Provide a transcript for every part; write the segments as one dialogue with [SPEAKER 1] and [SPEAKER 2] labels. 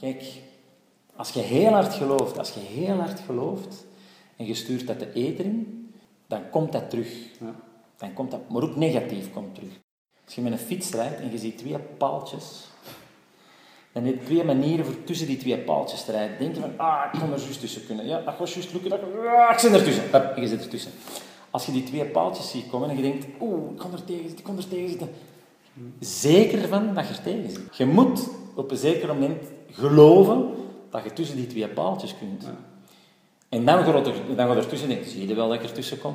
[SPEAKER 1] Kijk, als je heel hard gelooft, als je heel hard gelooft en je stuurt dat de eter in, dan komt dat terug.
[SPEAKER 2] Ja.
[SPEAKER 1] Dan komt dat, maar ook negatief komt terug. Als je met een fiets rijdt en je ziet twee paaltjes, dan heb je twee manieren voor tussen die twee paaltjes te rijden. Denk je van, ah, ik kan er juist tussen kunnen. Ja, dat gaat juist lukken. Dat, ah, ik zit ertussen. Hup, je zit ertussen. Als je die twee paaltjes ziet komen en je denkt, oeh, ik kan er tegen zitten, ik kan er tegen zitten. Zeker van dat je er tegen zit. Je moet op een zeker moment geloven dat je tussen die twee paaltjes kunt. En dan gaat er, dan gaat er tussen denken, zie je wel dat ik er tussen kom?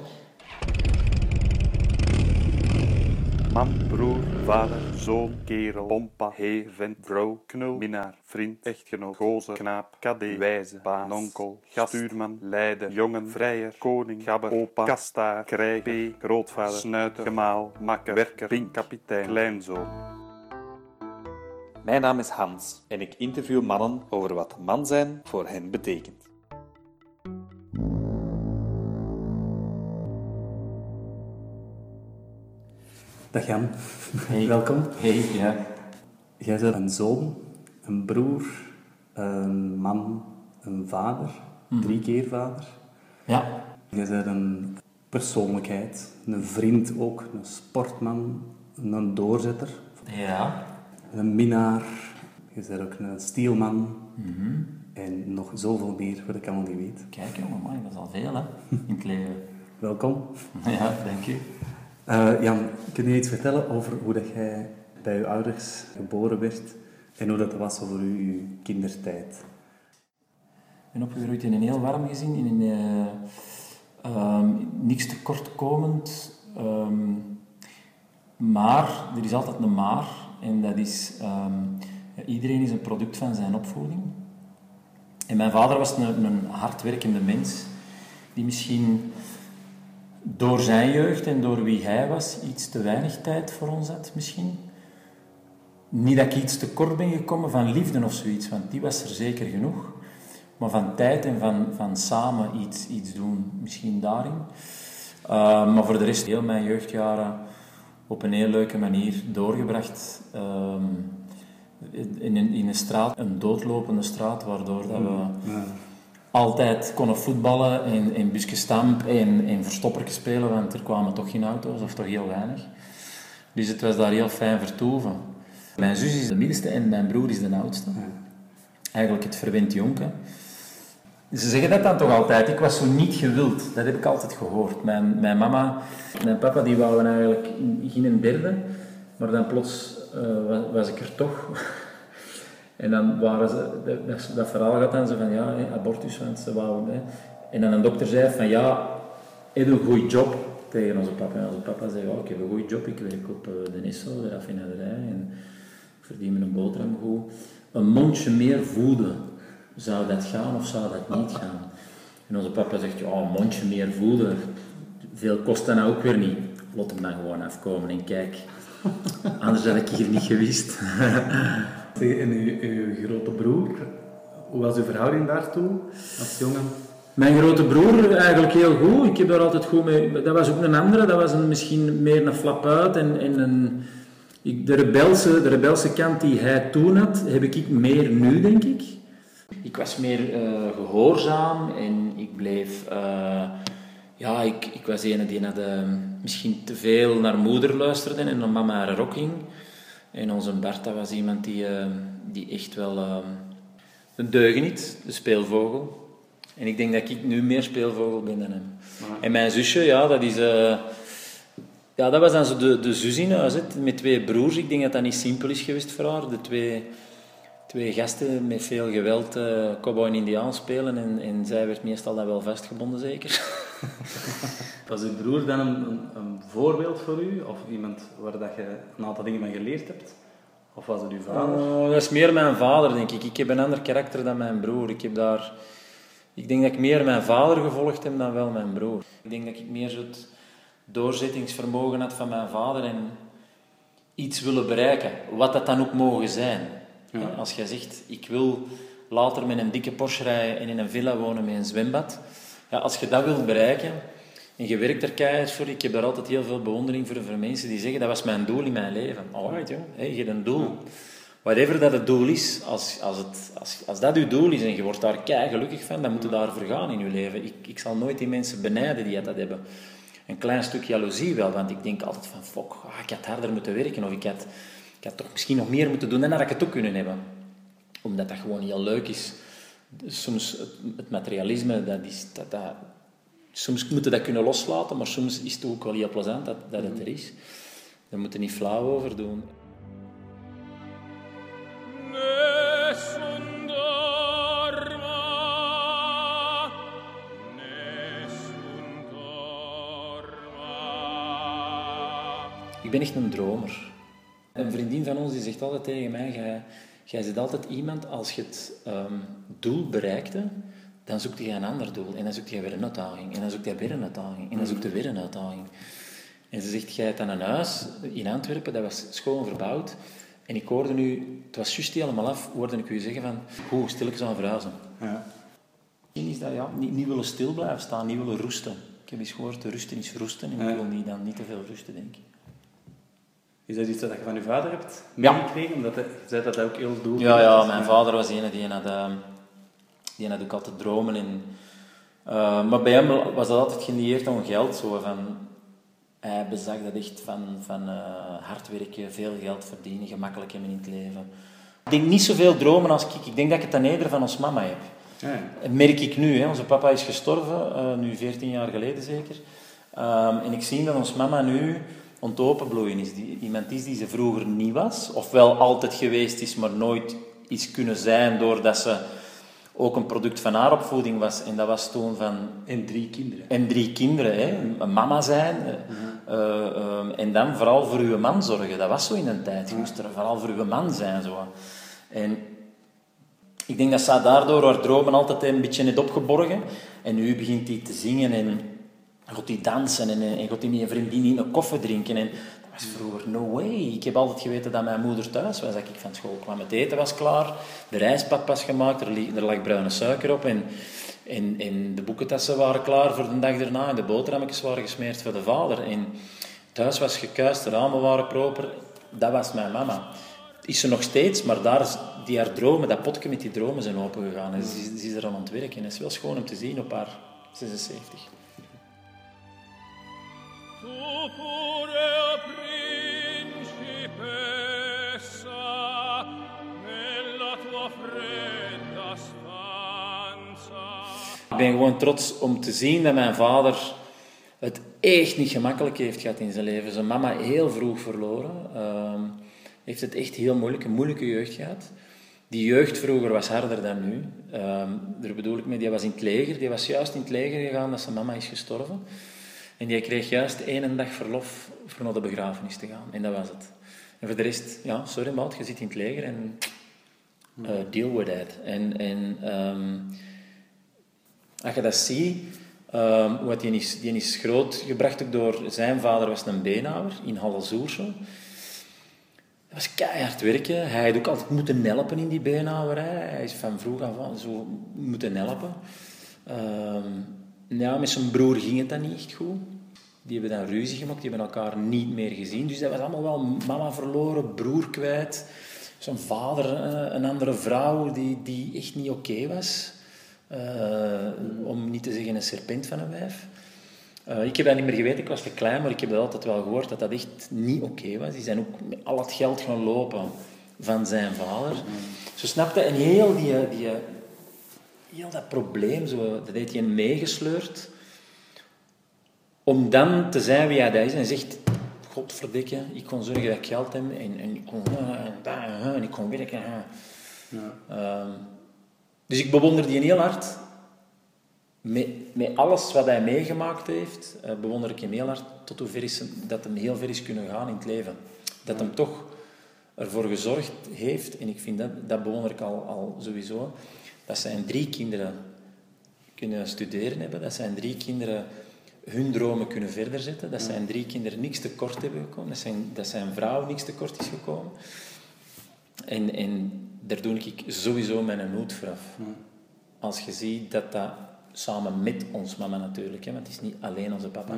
[SPEAKER 3] Man, broer, vader, zoon, kerel, pompa, heer, vent, vrouw, knul, minnaar, vriend, echtgenoot, gozer, knaap, kadé, wijze, baas, onkel, gastuurman, leider, jongen, vrijer, koning, gabber, opa, kastaar, krijg, p, grootvader, snuiter, gemaal, makker, werker, pink, kapitein, kleinzoon. Mijn naam is Hans en ik interview mannen over wat man zijn voor hen betekent.
[SPEAKER 2] Dag Jan,
[SPEAKER 1] Hey.
[SPEAKER 2] welkom.
[SPEAKER 1] Hey, ja.
[SPEAKER 2] Jij bent een zoon, een broer, een man, een vader, drie keer vader.
[SPEAKER 1] Ja.
[SPEAKER 2] Jij bent een persoonlijkheid, een vriend ook, een sportman, een doorzetter,
[SPEAKER 1] Ja.
[SPEAKER 2] Een minnaar. Je bent ook een stielman en nog zoveel meer wat ik allemaal niet weet.
[SPEAKER 1] Kijk jongen, man, dat is al veel hè, in het leven.
[SPEAKER 2] Welkom.
[SPEAKER 1] Ja, dank je.
[SPEAKER 2] Eh, Jan, kun je iets vertellen over hoe dat jij bij je ouders geboren werd en hoe dat was u, uw kindertijd?
[SPEAKER 1] Ik ben opgegroeid in een heel warm gezin, in een eh, ehm, niks tekortkomend. ehm maar, er is altijd een maar. En dat is, ehm, iedereen is een product van zijn opvoeding. En mijn vader was een, een hardwerkende mens, die misschien door zijn jeugd en door wie hij was, iets te weinig tijd voor ons had misschien. Niet dat ik iets te kort ben gekomen van liefde of zoiets, want die was er zeker genoeg. Maar van tijd en van, van samen iets, iets doen, misschien daarin. Uh, maar voor de rest, heel mijn jeugdjaren op een heel leuke manier doorgebracht. Ehm, in, een, in een straat, een doodlopende straat, waardoor dat we
[SPEAKER 2] Ja.
[SPEAKER 1] altijd konden voetballen en, en busjestamp en, en verstoppertje spelen, want er kwamen toch geen auto's, of toch heel weinig. Dus het was daar heel fijn vertoeven. Mijn zus is de middelste en mijn broer is de oudste. Eigenlijk het verwend jonke. Ze zeggen dat dan toch altijd, ik was zo niet gewild. Dat heb ik altijd gehoord. Mijn, mijn mama en mijn papa die wouden eigenlijk in- geen derde, maar dan plots eh, was, ik er toch. En dan waren ze, dat, verhaal gaat dan zo van ja, hè, abortus, want ze wouden. Hè. En dan een dokter zei van ja, heb een goede job tegen onze papa. En onze papa zei ja, ik heb een goede job, ik werk op eh, de Nesso, de raffinaderij, en ik verdien mijn boterham goed. Een mondje meer voeden, zou dat gaan of zou dat niet gaan? En onze papa zegt ja, een mondje meer voeden, veel kost dat nou ook weer niet. Laat hem dan gewoon afkomen en kijk. Anders had ik hier niet gewist.
[SPEAKER 2] Zeg, En uw, uw grote broer, hoe was uw verhouding daartoe als jongen?
[SPEAKER 1] Mijn grote broer eigenlijk heel goed. Ik heb daar altijd goed mee. Dat was ook een andere. Dat was een, misschien meer een flap uit. En, en een, ik, de, rebelse, de rebelse kant die hij toen had, heb ik meer nu, denk ik. Ik was meer eh, gehoorzaam en ik bleef. eh, ja, ik, ik was een die naar de, misschien te veel naar moeder luisterde en naar mama haar rocking. En onze Bart, dat was iemand die, eh, die echt wel. eh, een deugeniet, de speelvogel. En ik denk dat ik nu meer speelvogel ben dan hem. En mijn zusje, ja, dat is... ja, dat was dan zo de, de zus in huis, hè, met twee broers. Ik denk dat dat niet simpel is geweest voor haar. De twee, twee gasten met veel geweld eh cowboy en indiaan spelen. En, en zij werd meestal dan wel vastgebonden, zeker.
[SPEAKER 2] Was uw broer dan een, een, een voorbeeld voor u? Of iemand waar dat je een aantal dingen van geleerd hebt? Of was het uw vader?
[SPEAKER 1] Oh, dat is meer mijn vader, denk ik. Ik heb een ander karakter dan mijn broer. Ik, heb daar... ik denk dat ik meer mijn vader gevolgd heb dan wel mijn broer. Ik denk dat ik meer zo het doorzettingsvermogen had van mijn vader en iets willen bereiken. Wat dat dan ook mogen zijn. Als jij zegt, ik wil later met een dikke Porsche rijden en in een villa wonen met een zwembad. Ja, als je dat wilt bereiken en je werkt er keihard voor, ik heb daar altijd heel veel bewondering voor, voor mensen die zeggen, dat was mijn doel in mijn leven. Alright, joh. Hey, je hebt een doel. whatever dat het doel is, als, als, het, als, als dat uw doel is en je wordt daar kei gelukkig van, dan moet je daarvoor gaan in je leven. Ik, ik zal nooit die mensen benijden die dat hebben. Een klein stuk jaloezie wel, want ik denk altijd van, fuck, ah, ik had harder moeten werken of ik had, ik had toch misschien nog meer moeten doen en dan had ik het ook kunnen hebben. Omdat dat gewoon heel leuk is. Soms het, het materialisme, dat is, dat, dat, soms moet je dat kunnen loslaten, maar soms is het ook wel heel plezant dat, dat het er is. Daar moet je niet flauw over doen. Ik ben echt een dromer. Een vriendin van ons die zegt altijd tegen mij, jij, jij zit altijd iemand, als je het ehm, doel bereikte, dan zoekt je een ander doel. En dan zoekt je weer een uitdaging. En dan zoekt je weer een uitdaging. En dan zoekt je weer een uitdaging. En ze zegt, jij hebt dan een huis in Antwerpen, dat was schoon verbouwd. En ik hoorde nu, het was juist helemaal af, hoorde ik u zeggen van, hoe stilletjes aan verhuizen.
[SPEAKER 2] Ja.
[SPEAKER 1] Misschien is dat, ja, niet, niet willen stil blijven staan, niet willen roesten. Ik heb eens gehoord, rusten is roesten. En ik wil niet, dan niet te veel rusten, denk ik.
[SPEAKER 2] Is dat iets dat je van je vader hebt
[SPEAKER 1] Ja.
[SPEAKER 2] meegekregen? Omdat hij, je zei dat ook heel doel
[SPEAKER 1] Ja, ja, mijn vader was een die had, ehm, die had ook altijd dromen. En, eh, maar bij hem was dat altijd gelieerd aan geld. Zo, van, hij bezag dat echt van, van eh, hard werken, veel geld verdienen, gemakkelijk hebben in het leven. Ik denk niet zoveel dromen als ik. Ik denk dat ik het dan eerder van ons mama heb.
[SPEAKER 2] Ja, ja.
[SPEAKER 1] Dat merk ik nu. Hè. Onze papa is gestorven, eh, nu 14 jaar geleden zeker. Ehm, en ik zie dat ons mama nu aan openbloeien is. Die, iemand is die ze vroeger niet was. Of wel altijd geweest is, maar nooit is kunnen zijn doordat ze ook een product van haar opvoeding was. En dat was toen van...
[SPEAKER 2] En drie kinderen.
[SPEAKER 1] En drie kinderen, hè. een mama zijn. eh, eh, ehm, en dan vooral voor uw man zorgen. Dat was zo in een tijd. Je moest er vooral voor uw man zijn. Zo. En ik denk dat ze daardoor haar dromen altijd een beetje heeft opgeborgen. En nu begint hij te zingen en gaat hij dansen en, en gaat hij met een vriendin in een koffie drinken. En dat was vroeger no way. Ik heb altijd geweten dat mijn moeder thuis was als ik van school kwam. Het eten was klaar, de rijstpap was gemaakt, er, lag bruine suiker op en, en, en de boekentassen waren klaar voor de dag daarna en de boterhammetjes waren gesmeerd voor de vader. En thuis was gekuist, de ramen waren proper. Dat was mijn mama is ze nog steeds, maar daar die haar dromen, dat potje met die dromen zijn opengegaan. En ze is er aan het werken. En het is wel schoon om te zien op haar 76. Ik ben gewoon trots om te zien dat mijn vader het echt niet gemakkelijk heeft gehad in zijn leven. Zijn mama heel vroeg verloren. Ehm, heeft het echt heel moeilijk, een moeilijke jeugd gehad. Die jeugd vroeger was harder dan nu. Ehm, daar bedoel ik mee, die was in het leger. Die was juist in het leger gegaan dat zijn mama is gestorven. En die kreeg juist één dag verlof voor naar de begrafenis te gaan. En dat was het. En voor de rest, ja, sorry maat, je zit in het leger en eh, deal with. En, en ehm, als je dat ziet, ehm, wat die, is, die is grootgebracht ook door zijn vader, was een beenhouwer in Hallezoerse. Dat was keihard werken. Hij had ook altijd moeten helpen in die beenhouwerij. Hij is van vroeg af aan zo moeten helpen. Ehm, ja, met zijn broer ging het dan niet echt goed. Die hebben dan ruzie gemaakt, die hebben elkaar niet meer gezien. Dus dat was allemaal wel mama verloren, broer kwijt. Zijn vader, eh, een andere vrouw die, die echt niet oké was. Eh, om niet te zeggen een serpent van een wijf. Eh, ik heb dat niet meer geweten, ik was te klein, maar ik heb altijd wel gehoord dat dat echt niet oké was. Die zijn ook met al het geld gaan lopen van zijn vader. Zo snapte en heel, die, die, heel dat probleem, zo, dat heeft hij meegesleurd. Om dan te zijn wie hij dat is en zegt, godverdikke, ik kon zorgen dat ik geld heb en, en ik kon eh, en, dat, eh, en ik kon werken. eh.
[SPEAKER 2] Ja.
[SPEAKER 1] Ehm, dus ik bewonder die heel hard. Met, met alles wat hij meegemaakt heeft, eh, bewonder ik hem heel hard tot hoever is, hem- dat hem heel ver is kunnen gaan in het leven. Dat hem toch ervoor gezorgd heeft, en ik vind dat, dat bewonder ik al, al sowieso, dat zijn drie kinderen kunnen studeren hebben, dat zijn drie kinderen hun dromen kunnen verder zetten, dat zijn drie kinderen niks tekort hebben gekomen, dat zijn, dat zijn vrouw niks tekort is gekomen. En, en daar doe ik sowieso mijn moed voor af. Als je ziet dat dat samen met ons mama natuurlijk, hè, want het is niet alleen onze papa.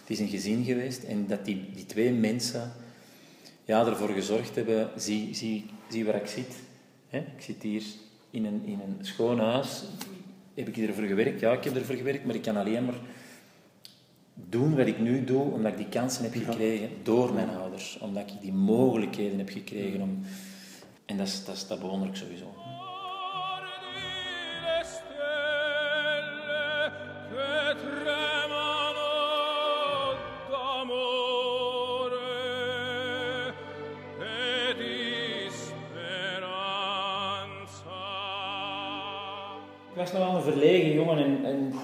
[SPEAKER 1] Het is een gezin geweest en dat die, die twee mensen ja, ervoor gezorgd hebben, zie, zie, zie waar ik zit. Hè? Ik zit hier in een, in een schoon huis. Heb ik ervoor gewerkt? Ja, ik heb ervoor gewerkt, maar ik kan alleen maar doen wat ik nu doe, omdat ik die kansen heb gekregen door mijn ouders. Omdat ik die mogelijkheden heb gekregen om... En dat, is, dat, is, dat bewonder ik sowieso.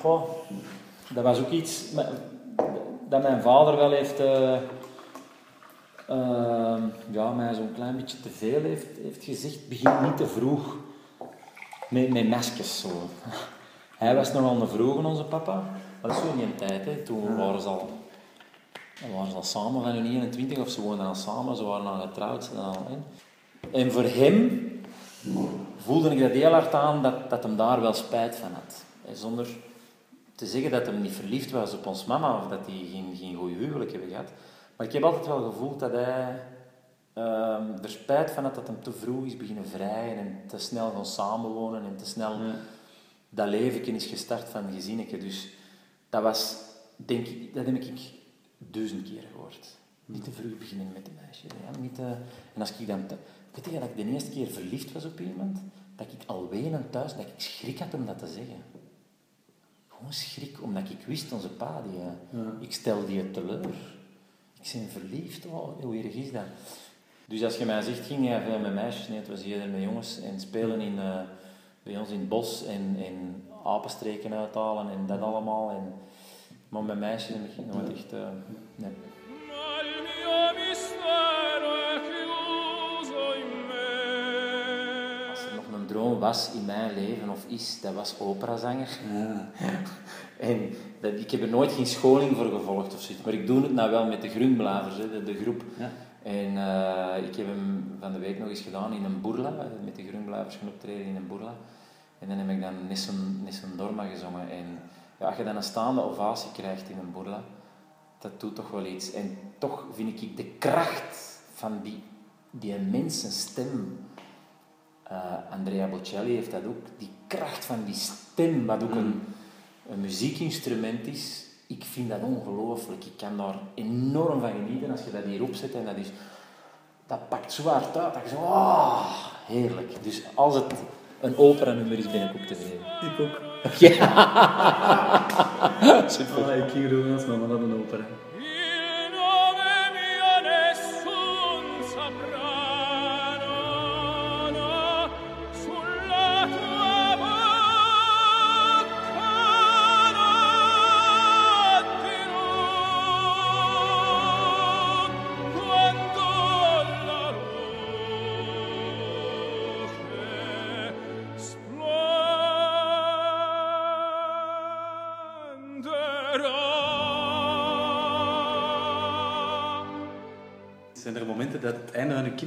[SPEAKER 1] Goh, dat was ook iets dat mijn vader wel heeft, eh, eh, ja, mij zo'n klein beetje te veel heeft, heeft gezegd. Begin niet te vroeg met, met mesjes zo. Hij was nogal een vroege, onze papa. Maar dat is zo niet een tijd, hè. toen waren ze al, waren ze al samen van hun 21 of ze woonden al samen, ze waren al getrouwd. Ze al. En voor hem voelde ik dat heel hard aan dat, dat hem daar wel spijt van had. En zonder te zeggen dat hij niet verliefd was op ons mama of dat hij geen, geen goede huwelijk hebben gehad. Maar ik heb altijd wel gevoeld dat hij ehm, er spijt van had dat hij te vroeg is beginnen vrijen en te snel gaan samenwonen en te snel dat leven is gestart van een gezinnetje. Dus dat was, denk ik, dat heb ik duizend keer gehoord. Niet te vroeg beginnen met een meisje. Ja? Niet te, en als ik dan... Te, weet je dat ik de eerste keer verliefd was op iemand, dat ik al wenen thuis, dat ik schrik had om dat te zeggen. Gewoon schrik, omdat ik wist, onze pa, die, eh, ik stel die teleur. Ik ben verliefd, oh, hoe erg is dat? Dus als je mij zegt, ging jij veel met meisjes? Nee, het was eerder met jongens en spelen in, eh, bij ons in het bos en, en apenstreken uithalen en dat allemaal. En, maar met meisjes heb ik nooit echt... eh, nee. Droom was in mijn leven, of is, dat was operazanger. en dat, ik heb er nooit geen scholing voor gevolgd of zoiets, maar ik doe het nou wel met de Groenblavers, hè, de, de groep. En eh, ik heb hem van de week nog eens gedaan in een boerla, eh, met de Groenblavers gaan optreden in een boerla. En dan heb ik dan Nissen, Nissen Dorma gezongen. En ja, als je dan een staande ovatie krijgt in een boerla, dat doet toch wel iets. En toch vind ik de kracht van die, die mensenstem eh, Andrea Bocelli heeft dat ook. Die kracht van die stem, wat ook een, een muziekinstrument is. Ik vind dat ongelooflijk. Ik kan daar enorm van genieten als je dat hier opzet. En dat, is, dat pakt zo hard uit. Dat je zo, ah, heerlijk. Dus als het een opera-nummer is, ben ik ook tevreden.
[SPEAKER 2] Ik ook.
[SPEAKER 1] Super.
[SPEAKER 2] Ah, ik ging er wel maar dat een opera.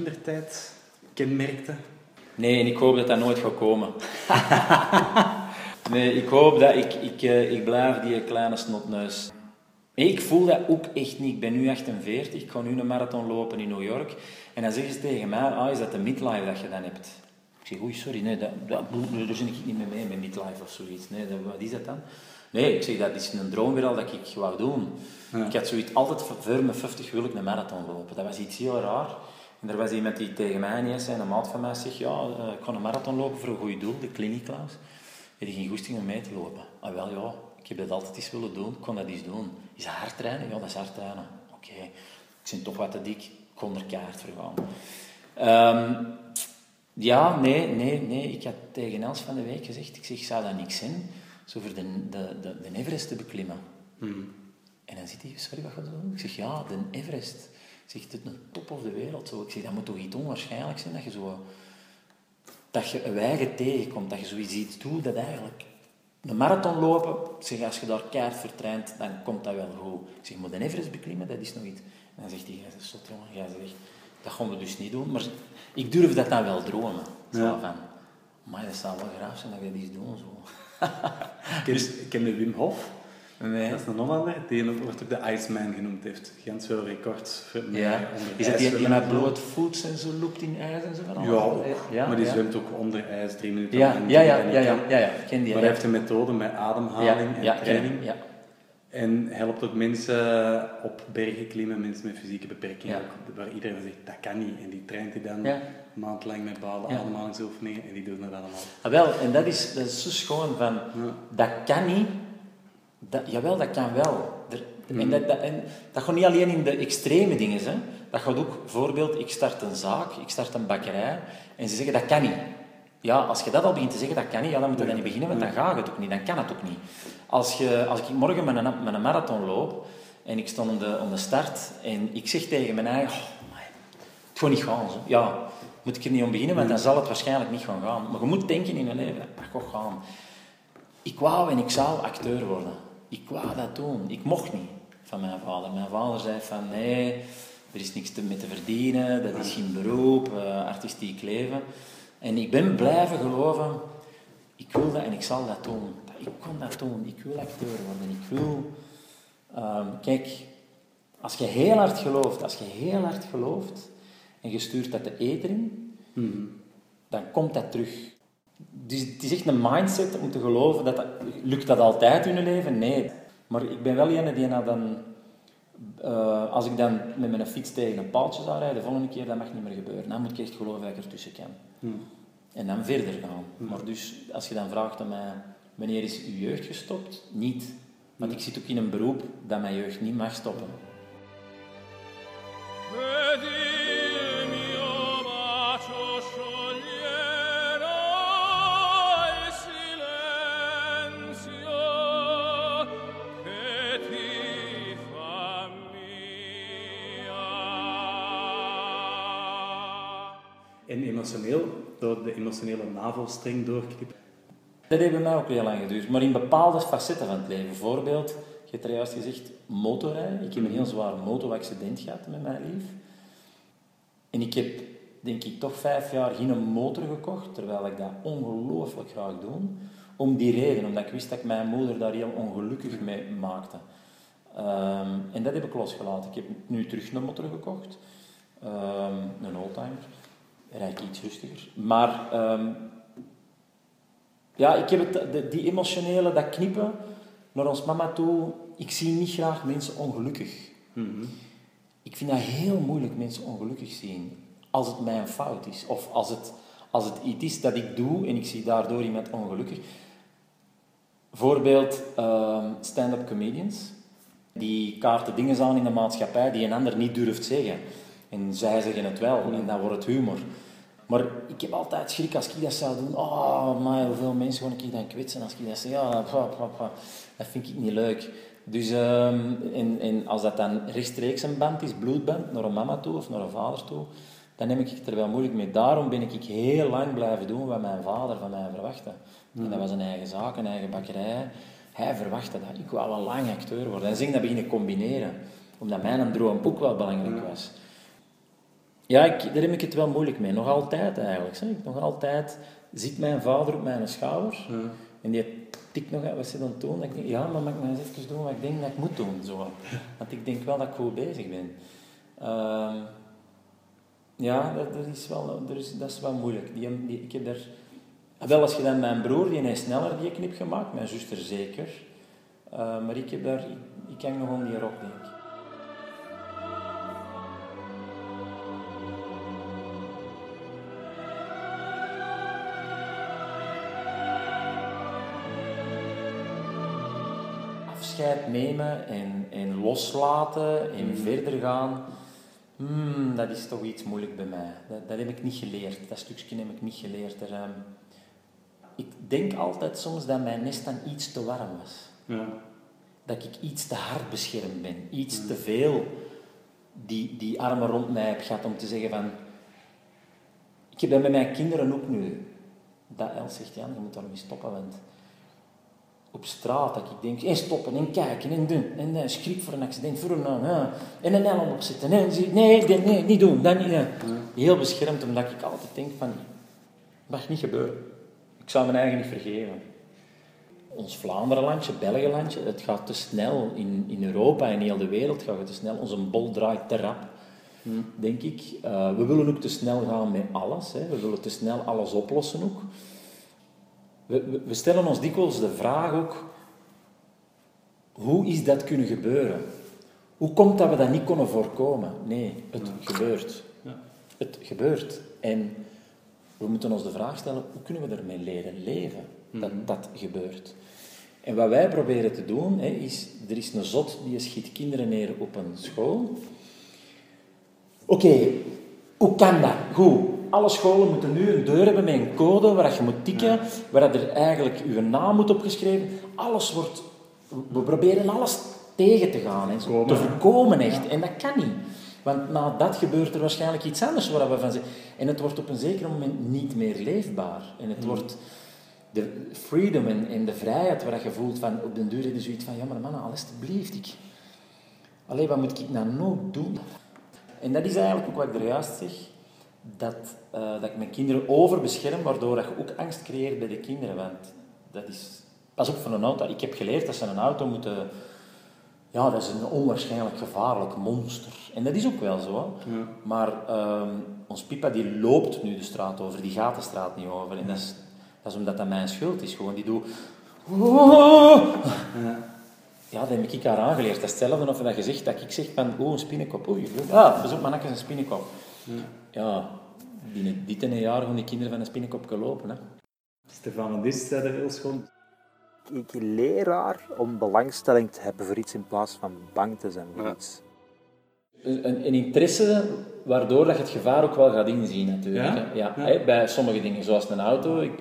[SPEAKER 2] Kindertijd kenmerkte?
[SPEAKER 1] Nee, en ik hoop dat dat nooit gaat komen. nee, ik hoop dat ik, ik, eh, ik blijf die kleine snotneus. Ik voel dat ook echt niet. Ik ben nu 48, ik ga nu een marathon lopen in New York. En dan zeggen ze tegen mij, ah, is dat de midlife dat je dan hebt? Ik zeg, oei, sorry, nee, dat, dat, daar zit ik niet mee mee, met midlife of zoiets. Nee, dat, wat is dat dan? Nee, ik zeg, dat is een droom weer al dat ik wou doen. Ik had zoiets, altijd voor mijn 50 wil ik een marathon lopen. Dat was iets heel raar. En er was iemand die tegen mij niet eens een maat van mij zegt, ja, eh, ik ga een marathon lopen voor een goed doel, de kliniklaus. Heb je geen goesting om mee te lopen? Ah, wel, ja, ik heb dat altijd eens willen doen, ik kon dat eens doen. Is dat hard trainen? Ja, dat is hard trainen. Oké, ik ben toch wat te dik, ik kon er keihard voor gaan. Ehm, ja, nee, nee, nee. Ik had tegen Els van de week gezegd, ik zeg, zou dat niks zijn, zo voor de, de, de, de Everest te beklimmen. En dan zit hij, sorry, wat gaat doen? Ik zeg, ja, de Everest. Ik zeg, het een top of de wereld. Zo. Ik zeg, dat moet toch iets onwaarschijnlijk zijn dat je zo... Dat je een eigen tegenkomt, dat je zoiets iets doet dat eigenlijk... Een marathon lopen, ik zeg, als je daar keihard voor traint, dan komt dat wel goed. Ik zeg, maar de Everest beklimmen, dat is nog iets. En dan zegt hij, zegt, zot jongen, jij zegt, dat gaan we dus niet doen. Maar ik durf dat dan wel dromen. Zo
[SPEAKER 2] Ja.
[SPEAKER 1] van, maar dat zou wel graag zijn dat je dat eens doen. Zo.
[SPEAKER 2] Ken, ken je Wim Hof?
[SPEAKER 1] Nee.
[SPEAKER 2] Dat is een Hollander, die wordt ook de Iceman genoemd heeft. Gent veel records voor
[SPEAKER 1] Ja. Is dat
[SPEAKER 2] ijs
[SPEAKER 1] die, die met bloot voets en zo loopt in ijs en zo? van
[SPEAKER 2] Ja, ook.
[SPEAKER 1] ja,
[SPEAKER 2] maar die
[SPEAKER 1] ja.
[SPEAKER 2] zwemt ook onder ijs drie minuten
[SPEAKER 1] Ja,
[SPEAKER 2] lang.
[SPEAKER 1] ja, ja, ja, ja, ja, ja, ik ken die.
[SPEAKER 2] Maar hij heeft een methode met ademhaling en training. En helpt ook mensen op bergen klimmen, mensen met fysieke beperkingen, waar iedereen zegt dat kan niet. En die traint hij dan een maand lang met bepaalde ademhalingsoefeningen en die doen dat allemaal.
[SPEAKER 1] Ah, wel, en dat is, dat is zo schoon van, dat kan niet, dat, jawel, dat kan wel. Er,
[SPEAKER 2] Mhm.
[SPEAKER 1] en, dat, dat, en dat gaat niet alleen in de extreme dingen, hè. dat gaat ook, bijvoorbeeld, ik start een zaak, ik start een bakkerij, en ze zeggen dat kan niet. Ja, als je dat al begint te zeggen, dat kan niet, ja, dan moet je dat niet beginnen, want dan gaat het ook niet, dan kan het ook niet. Als, je, als ik morgen met een, met een marathon loop, en ik sta om de, om de start, en ik zeg tegen mijn eigen, oh, amai, het gaat niet gaan. Zo. Ja, moet ik er niet om beginnen, want dan zal het waarschijnlijk niet gaan gaan. Maar je moet denken in je leven, dat gaat gaan. Ik wou en ik zou acteur worden. Ik wou dat doen. Ik mocht niet van mijn vader. Mijn vader zei van nee, er is niks te, mee te verdienen, dat is geen beroep, eh, artistiek leven. En ik ben blijven geloven, ik wil dat en ik zal dat doen. Ik kon dat doen, ik wil acteur worden, ik wil... Ehm, kijk, als je heel hard gelooft, als je heel hard gelooft en je stuurt dat de eter in, dan komt dat terug. Dus het is echt een mindset om te geloven dat dat... Lukt dat altijd in je leven? Nee. Maar ik ben wel een die dan... eh, als ik dan met mijn fiets tegen een paaltje zou rijden, de volgende keer, dat mag niet meer gebeuren. Dan moet ik echt geloven dat ik ertussen kan. En dan verder gaan. Maar dus, als je dan vraagt aan mij, wanneer is uw jeugd gestopt? Niet. Want ik zit ook in een beroep dat mijn jeugd niet mag stoppen.
[SPEAKER 2] Emotioneel, door de emotionele navelstreng doorknippen.
[SPEAKER 1] Dat heeft bij mij ook heel lang geduurd. Maar in bepaalde facetten van het leven. Bijvoorbeeld, je hebt er juist gezegd, motorrijden. Ik heb een heel zwaar motoraccident gehad met mijn lief. En ik heb, denk ik, toch vijf jaar geen motor gekocht, terwijl ik dat ongelooflijk graag doe. Om die reden, omdat ik wist dat ik mijn moeder daar heel ongelukkig mee maakte. Ehm, en dat heb ik losgelaten. Ik heb nu terug een motor gekocht. Ehm, een oldtimer. Rijd ik iets rustiger. Maar ehm, ja, ik heb het, de- die emotionele, dat knippen naar ons mama toe. Ik zie niet graag mensen ongelukkig. Ik vind dat heel moeilijk mensen ongelukkig zien. Als het mijn fout is. Of als het, als het iets is dat ik doe en ik zie daardoor iemand ongelukkig. Voorbeeld ehm, stand-up comedians. Die kaarten dingen aan in de maatschappij die een ander niet durft zeggen. En zij zeggen het wel en dan wordt het humor. Maar ik heb altijd schrik als ik dat zou doen. Oh, maar hoeveel mensen ga ik dan kwetsen als ik dat zeg? Ja, pa, pa, pa. dat vind ik niet leuk. Dus, ehm, en, en als dat dan rechtstreeks een band is, bloedband, naar een mama toe of naar een vader toe, dan neem ik het er wel moeilijk mee. Daarom ben ik heel lang blijven doen wat mijn vader van mij verwachtte. En dat was een eigen zaak, een eigen bakkerij. Hij verwachtte dat. Ik wel lang acteur worden. En zeg dat beginnen combineren. Omdat mijn droom ook wel belangrijk was. Ja, ik, daar heb ik het wel moeilijk mee. Nog altijd eigenlijk. Zeg. Nog altijd zit mijn vader op mijn schouder. En die tikt nog uit wat ze dan doen. Ik denk, ja, maar mag ik eens even doen wat ik denk dat ik moet doen. Zo. Want ik denk wel dat ik goed bezig ben. Ehm, ja, dat, dat, is wel, dat, is, dat is wel moeilijk. Die, die, ik heb daar... Wel, als je dan mijn broer, die heeft sneller die knip gemaakt. Mijn zuster zeker. Eh, maar ik heb daar... Ik, ik hang nog om die rok, denk ik. Afscheid nemen en, en loslaten en verder gaan, hmm, dat is toch iets moeilijk bij mij. Dat, dat heb ik niet geleerd. Dat stukje heb ik niet geleerd. Er, ehm, ik denk altijd soms dat mijn nest dan iets te warm was.
[SPEAKER 2] Ja.
[SPEAKER 1] Dat ik iets te hard beschermd ben. Iets te veel die, die armen rond mij heb gehad om te zeggen van... Ik heb dat met mijn kinderen ook nu. Dat Els zegt, Jan, je moet daarmee stoppen, want op straat dat ik denk, en stoppen, en kijken, en doen, en uh, schrik voor een accident, voor een, uh, en een helm opzetten, en nee, nee, nee, niet doen, dat niet. Heel beschermd, omdat ik altijd denk van, mag niet gebeuren. Ik zou mijn eigen niet vergeven. ons Vlaanderenlandje, Belgenlandje, het gaat te snel. In, in Europa en heel de wereld gaat het te snel. Onze bol draait te rap, denk ik. Eh, we willen ook te snel gaan met alles. Hè. We willen te snel alles oplossen ook. We, stellen ons dikwijls de vraag ook, hoe is dat kunnen gebeuren? Hoe komt dat we dat niet konden voorkomen? Nee, het gebeurt.
[SPEAKER 2] Ja.
[SPEAKER 1] Het gebeurt. En we moeten ons de vraag stellen, hoe kunnen we ermee leren leven? Dat dat gebeurt. En wat wij proberen te doen, hè, is, er is een zot die schiet kinderen neer op een school. Oké, hoe kan dat? Goed, alle scholen moeten nu een deur hebben met een code waar je moet tikken, waar er eigenlijk je naam moet opgeschreven. Alles wordt... We proberen alles tegen te gaan, hè, te voorkomen echt. En dat kan niet. Want na dat gebeurt er waarschijnlijk iets anders waar we van zeggen. En het wordt op een zeker moment niet meer leefbaar. En het wordt de freedom en, en de vrijheid waar je voelt van op den duur heb je zoiets van, ja maar mannen, alsjeblieft, ik... Allee, wat moet ik nou nog doen? En dat is eigenlijk ook wat ik er juist zeg, dat, eh, dat ik mijn kinderen overbescherm, waardoor dat je ook angst creëert bij de kinderen. Want dat is... Pas op van een auto. Ik heb geleerd dat ze een auto moeten... Ja, dat is een onwaarschijnlijk gevaarlijk monster. En dat is ook wel zo. Maar ehm, ons Pipa die loopt nu de straat over, die gaat de straat niet over. En dat is, dat is omdat dat mijn schuld is. Gewoon, die doet... Ja, dat heb ik haar aangeleerd. Dat is hetzelfde of dat je zegt dat ik zeg van, oh, een spinnenkop. Oei, ja, pas op, mannetjes, een spinnenkop. Ja, binnen dit en een jaar gaan die kinderen van een spinnenkop gelopen. Hè.
[SPEAKER 2] Stefan Dist zei er heel schoon.
[SPEAKER 4] Ik leer haar om belangstelling te hebben voor iets in plaats van bang te zijn voor iets.
[SPEAKER 1] Een, een interesse waardoor dat je het gevaar ook wel gaat inzien, natuurlijk.
[SPEAKER 2] Ja?
[SPEAKER 1] Ja,
[SPEAKER 2] Ja.
[SPEAKER 1] hè, bij sommige dingen, zoals een auto. Ik,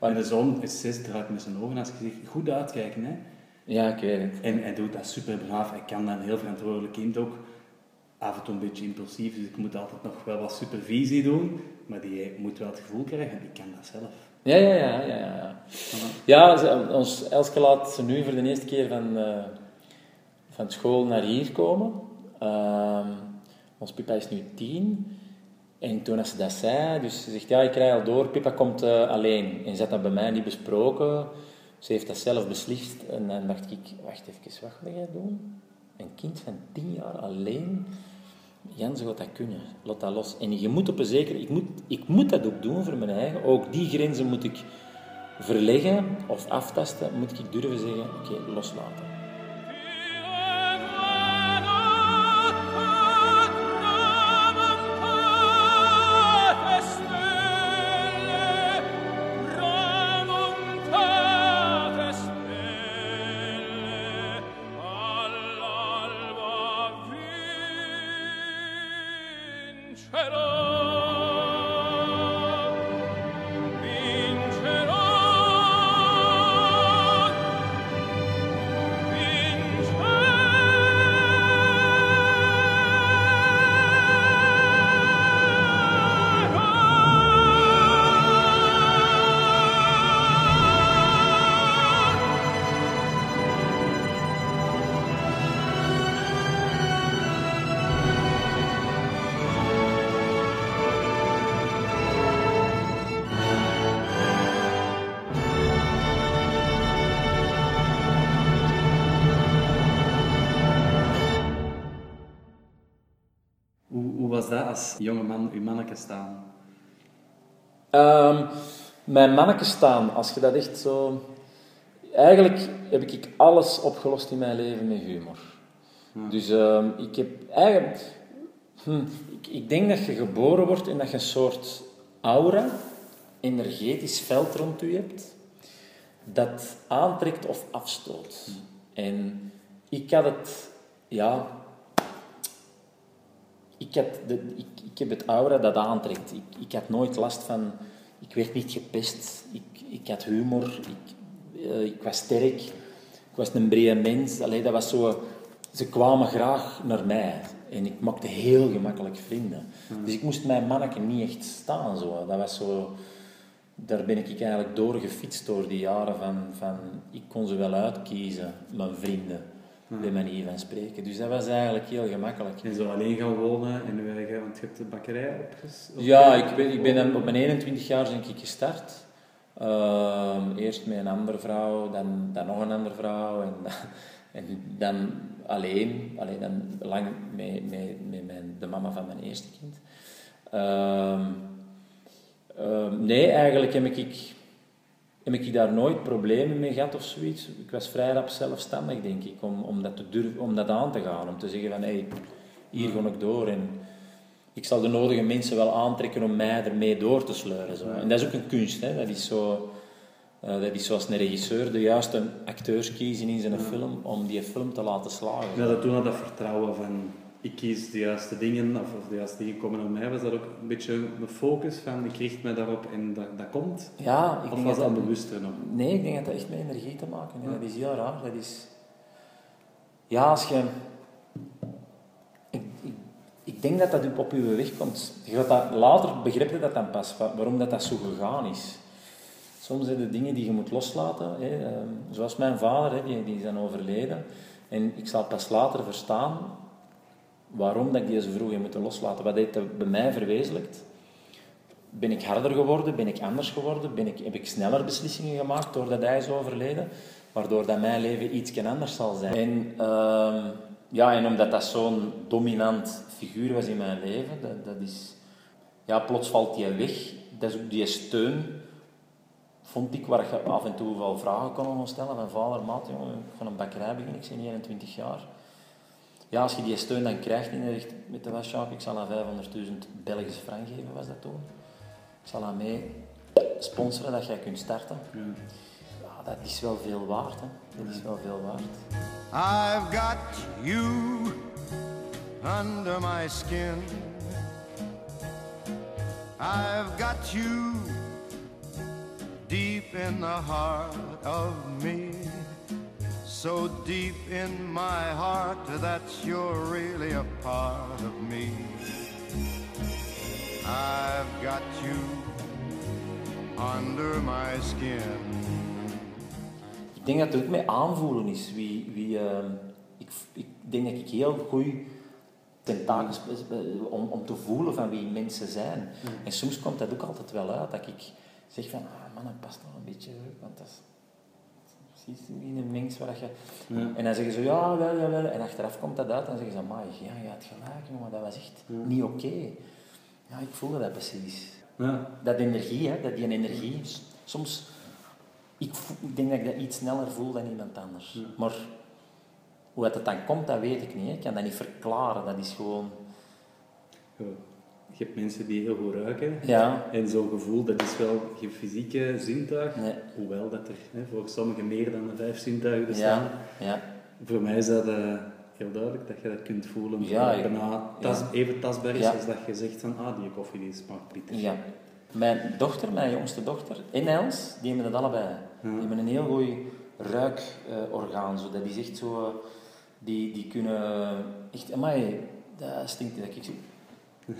[SPEAKER 2] En de zoon is zes, draait met zijn ogen als je zegt, goed uitkijken. Hè?
[SPEAKER 1] ja, ik weet het.
[SPEAKER 2] En hij doet dat super braaf. Hij kan dat een heel verantwoordelijk kind ook. Af en toe een beetje impulsief, dus ik moet altijd nog wel wat supervisie doen. Maar die moet wel het gevoel krijgen, die kan dat zelf.
[SPEAKER 1] Ja, ja, ja. Ja, ja, ja. ons Elske laat ze nu voor de eerste keer van, eh, van school naar hier komen. Ehm, ons Pippa is nu tien. En toen als ze dat zei, dus ze zegt, ja, ik krijg al door, Pippa komt eh, alleen. En ze had dat bij mij niet besproken. Ze heeft dat zelf beslist. En dan dacht ik, wacht even, wat ga jij doen? Een kind van tien jaar alleen? Ze gaat dat kunnen. Laat dat los. En je moet op een zeker... Ik moet, ik moet dat ook doen voor mijn eigen. Ook die grenzen moet ik verleggen of aftasten. Moet ik durven zeggen, oké, loslaten.
[SPEAKER 2] Dat als jonge man uw manneke staan?
[SPEAKER 1] Ehm, mijn manneke staan, als je dat echt zo... Eigenlijk heb ik alles opgelost in mijn leven met humor. Dus ehm, ik heb eigenlijk... hm, ik, ik denk dat je geboren wordt en dat je een soort aura, energetisch veld rond je hebt, dat aantrekt of afstoot. En ik had het... Ja, ik, had de, ik, ik heb het aura dat aantrekt. Ik, ik had nooit last van... Ik werd niet gepest. Ik, ik had humor. Ik, eh, ik was sterk. Ik was een brede mens. Allee, dat was zo... Ze kwamen graag naar mij. En ik maakte heel gemakkelijk vrienden. Dus ik moest mijn manneke niet echt staan. Zo. Dat was zo... Daar ben ik eigenlijk doorgefietst door die jaren van, van... Ik kon ze wel uitkiezen, mijn vrienden. Bij manier van spreken. Dus dat was eigenlijk heel gemakkelijk.
[SPEAKER 2] En zo alleen gaan wonen en eigen, want je hebt de bakkerij opges... op-
[SPEAKER 1] Ja, ik ben, ik ben dan op mijn 21 jaar denk ik gestart. Ehm, eerst met een andere vrouw, dan, dan nog een andere vrouw en, en dan alleen. alleen dan lang met, met, met mijn, de mama van mijn eerste kind. Ehm, ehm, nee, eigenlijk heb ik, heb ik daar nooit problemen mee gehad of zoiets. Ik was vrij rap zelfstandig, denk ik, om, om, dat, te durven, om dat aan te gaan. Om te zeggen van, hé, hey, hier ga ik door. En ik zal de nodige mensen wel aantrekken om mij ermee door te sleuren. Zo. En dat is ook een kunst, hè. Dat is zo... eh, dat is zoals een regisseur de juiste acteurs kiezen in zijn film om die film te laten slagen.
[SPEAKER 2] Ja, dat had dat vertrouwen van ik kies de juiste dingen, of, of de juiste dingen komen naar mij, was dat ook een beetje een focus van ik richt me daarop en dat, dat komt?
[SPEAKER 1] Ja, ik
[SPEAKER 2] Of
[SPEAKER 1] denk
[SPEAKER 2] was
[SPEAKER 1] dat
[SPEAKER 2] dat bewuster nog?
[SPEAKER 1] Nee, ik denk dat dat echt met energie te maken heeft. Dat is heel raar. Dat is... Ja, als je... Ik, ik, ik denk dat dat op je weg komt. Je gaat dat, later begrijp je dat dan pas, wa- waarom dat, dat zo gegaan is. Soms zijn er dingen die je moet loslaten. Hè. Ehm, Zoals mijn vader, hè, die, die is dan overleden. En ik zal pas later verstaan waarom dat ik die zo vroeg heb moeten loslaten. Wat heeft bij mij verwezenlijkt? Ben ik harder geworden? Ben ik anders geworden? Ben ik, heb ik sneller beslissingen gemaakt doordat hij is overleden? Waardoor dat mijn leven iets anders zal zijn. En, ehm, ja, en omdat dat zo'n dominant figuur was in mijn leven, dat, dat is... Ja, plots valt die weg. Dat is ook die steun, vond ik, waar je af en toe wel vragen kon stellen van vader, maat, ga een bakkerij beginnen, ik ben 21 jaar. Ja, als je die steun dan krijgt in de richt- met de wasshop, ik zal aan 500.000 Belgische frank geven, was dat toen. Ik zal aan mee sponsoren dat jij kunt starten.
[SPEAKER 2] Ja.
[SPEAKER 1] Ja, dat is wel veel waard, hè. Dat is wel veel waard.
[SPEAKER 5] I've got you under my skin. I've got you deep in the heart of me. So deep in my heart that you're really a part of me. I've got you under my skin.
[SPEAKER 1] Ik denk dat het ook met aanvoelen is. Wie, wie, ehm, ik, ik denk dat ik heel goed tentakels om, om te voelen van wie mensen zijn. En soms komt dat ook altijd wel uit, dat ik zeg van, ah man, dat past nog een beetje, want dat is precies in een mens waar je... En dan zeggen ze, ja, wel, ja, wel. En achteraf komt dat uit en zeggen ze, maar ja, je had gelijk, jongen, dat was echt niet oké. Ja, ik voelde dat precies.
[SPEAKER 2] Ja.
[SPEAKER 1] Dat energie, hè, dat die energie. Soms, ik, ik denk dat ik dat iets sneller voel dan iemand anders. Maar hoe het dan komt, dat weet ik niet. hè. Ik kan dat niet verklaren. Dat is gewoon...
[SPEAKER 2] Je hebt mensen die heel goed ruiken.
[SPEAKER 1] Ja.
[SPEAKER 2] En zo'n gevoel, dat is wel geen fysieke zintuig.
[SPEAKER 1] Nee.
[SPEAKER 2] Hoewel dat er hè, voor sommigen meer dan de vijf zintuigen bestaan.
[SPEAKER 1] Ja, ja.
[SPEAKER 2] Voor mij is dat eh, heel duidelijk dat je dat kunt voelen.
[SPEAKER 1] Ja,
[SPEAKER 2] bijna tas, even tastbaar is als dat je zegt van ah, die koffie die smaakt bitter.
[SPEAKER 1] ja. Mijn dochter, mijn jongste dochter, en Els, die hebben dat allebei. Die hebben een heel goed ruikorgaan. zo. dat is echt zo... eh, Die, die kunnen echt... Amai, dat stinkt dat ik zo...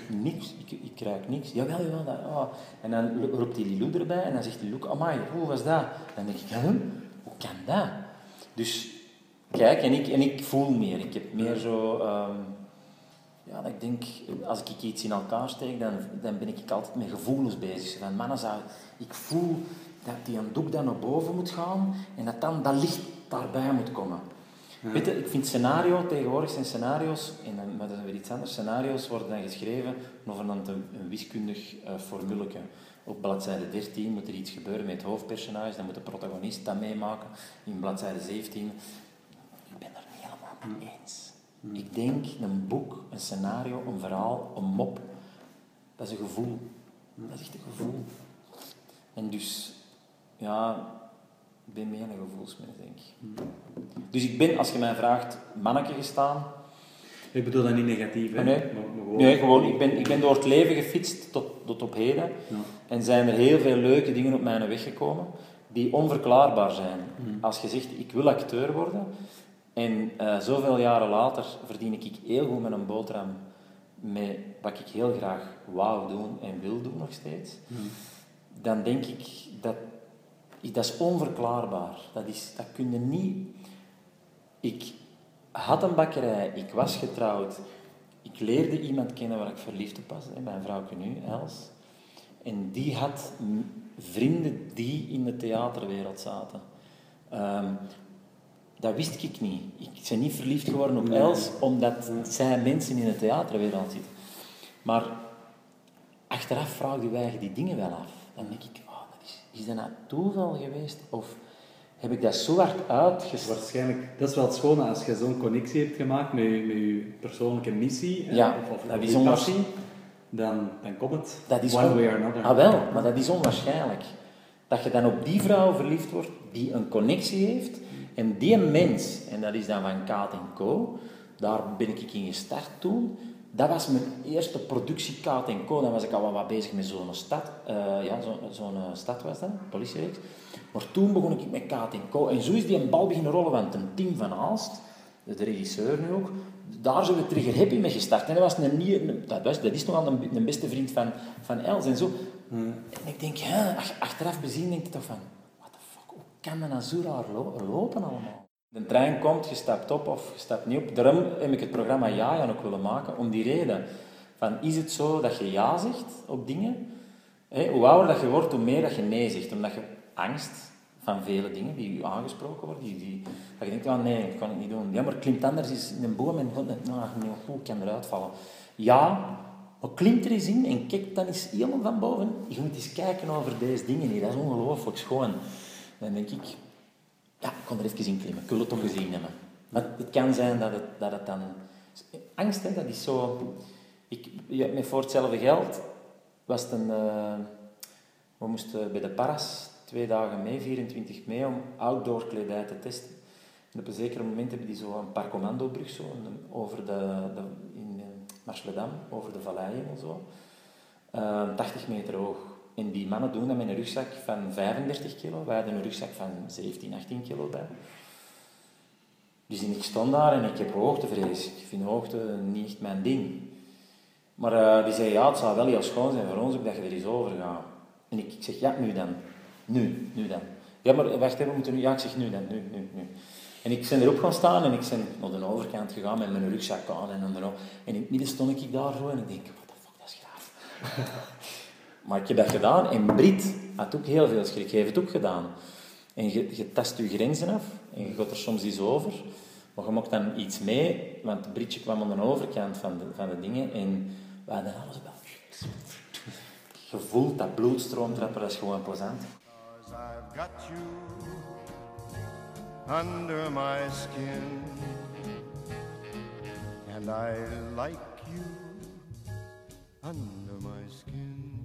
[SPEAKER 1] Niks, ik, ik ruik niks. Jawel, jawel. Dat, ah. En dan roept die Lilou erbij en dan zegt die Lilou, amai, hoe was dat? Dan denk ik, huh? hoe kan dat? Dus kijk, en ik, en ik voel meer. Ik heb meer zo... ehm, ja, dat ik denk, als ik iets in elkaar steek, dan, dan ben ik altijd met gevoelens bezig. Van mannen, zou, ik voel dat die een doek dan naar boven moet gaan en dat dan dat licht daarbij moet komen. Weet je, ik vind scenario, tegenwoordig zijn scenario's, en dan, maar dat is weer iets anders, scenario's worden dan geschreven over een, een wiskundig uh, formuleke. Op bladzijde 13 moet er iets gebeuren met het hoofdpersonage, dan moet de protagonist dat meemaken. In bladzijde 17, ik ben er niet helemaal mee eens. Ik denk een boek, een scenario, een verhaal, een mop, dat is een gevoel. Dat is echt een gevoel. En dus, ja, ik ben meer een gevoelsmens, denk ik. Dus ik ben, als je mij vraagt, manneke gestaan.
[SPEAKER 2] Ik bedoel dat niet negatief, hè?
[SPEAKER 1] Oh, nee.
[SPEAKER 2] Maar, maar gewoon,
[SPEAKER 1] Nee, gewoon, ik ben, ik ben door het leven gefietst tot, tot op heden.
[SPEAKER 2] Ja.
[SPEAKER 1] En zijn er heel veel leuke dingen op mijn weg gekomen die onverklaarbaar zijn. Als je zegt, ik wil acteur worden, en eh, zoveel jaren later verdien ik heel goed met een boterham met wat ik heel graag wou doen en wil doen nog steeds, dan denk ik dat dat is onverklaarbaar. Dat, is, dat kun je niet... Ik had een bakkerij, ik was getrouwd, ik leerde iemand kennen waar ik verliefd op was, hè, mijn vrouwke nu, Els. En die had vrienden die in de theaterwereld zaten. Ehm, dat wist ik niet. Ik ben niet verliefd geworden op Els omdat zij mensen in de theaterwereld zitten. Maar achteraf vraag je je die dingen wel af. Dan denk ik, is, dat nou toeval geweest? Of heb ik dat zo hard uitgesteld?
[SPEAKER 2] Waarschijnlijk, dat is wel het schone als je zo'n connectie hebt gemaakt met je, met je persoonlijke missie
[SPEAKER 1] Ja,
[SPEAKER 2] of, of,
[SPEAKER 1] dat is
[SPEAKER 2] dan, dan komt het.
[SPEAKER 1] Dat is
[SPEAKER 2] one
[SPEAKER 1] on-
[SPEAKER 2] way or another.
[SPEAKER 1] Ah wel, maar dat is onwaarschijnlijk. Dat je dan op die vrouw verliefd wordt die een connectie heeft. En die mens, en dat is dan van Kaat Co, daar ben ik in gestart toen. Dat was mijn eerste productie Kaat Co. Dan was ik al wat, bezig met zo'n stad. eh, ja, zo- zo'n eh, stad was dat, politiereeks. Maar toen begon ik met Kaat Co. En zo is die een bal beginnen rollen, want een Tim van Aalst, de regisseur nu ook, daar zijn we Trigger Happy mee gestart. En dat, was een, nie- een- dat, was, dat is nog wel een, een beste vriend van, van Els en zo. En ik denk, achteraf bezien denk ik toch van, what the fuck, hoe kan dat nou zo raar lopen allemaal? De trein komt, je stapt op of je stapt niet op. Daarom heb ik het programma Ja ook willen maken, om die reden. Van, is het zo dat je ja zegt op dingen? Hoe ouder dat je wordt, hoe meer dat je nee zegt. Omdat je angst van vele dingen die aangesproken worden, die, dat je denkt, ah, nee, dat kan ik niet doen. Ja, maar klimt anders is in een boom en god, nou, nee, hoe kan eruit vallen? Ja, maar klimt er eens in en kijk dan eens helemaal van boven. Je moet eens kijken over deze dingen hier, dat is ongelooflijk schoon. Dan denk ik, ja, ik kon er even in klimmen. Ik wil het toch gezien hebben. Maar het kan zijn dat het, dat het dan... Angst, hè, dat is zo... Ik, met voor hetzelfde geld was het een... eh, we moesten bij de Paras twee dagen mee, 24 mee, om outdoor kledij te testen. En op een zeker moment hebben die zo een paar commandobrug zo, over de, de, in eh, Marseledam, over de valleien en zo. Eh, 80 meter hoog. En die mannen doen dat met een rugzak van 35 kilo. Wij hadden een rugzak van 17, 18 kilo bij. Dus ik stond daar en ik heb hoogtevrees. Ik vind hoogte niet echt mijn ding. Maar eh, die zei, ja, het zou wel heel schoon zijn voor ons ook dat je er eens over gaat. En ik, ik zeg, ja, nu dan. Nu, nu dan. Ja, maar wacht even, we moeten nu... Ja, ik zeg, nu dan, nu, nu, nu. En ik ben erop gaan staan en ik ben naar de overkant gegaan met mijn rugzak aan en dan. En in het midden stond ik daar zo en ik denk, what the fuck, dat is graaf. maar ik heb dat gedaan en Brit had ook heel veel schrik. Hij heeft het ook gedaan. En je, tast je grenzen af en je gaat er soms iets over. Maar je mocht dan iets mee, want Britje kwam aan de overkant van de, van de dingen en we hadden alles wel... Je voelt dat bloedstroom trappen, dat is gewoon plezant.
[SPEAKER 5] I've got you under my skin, and I like you under my skin.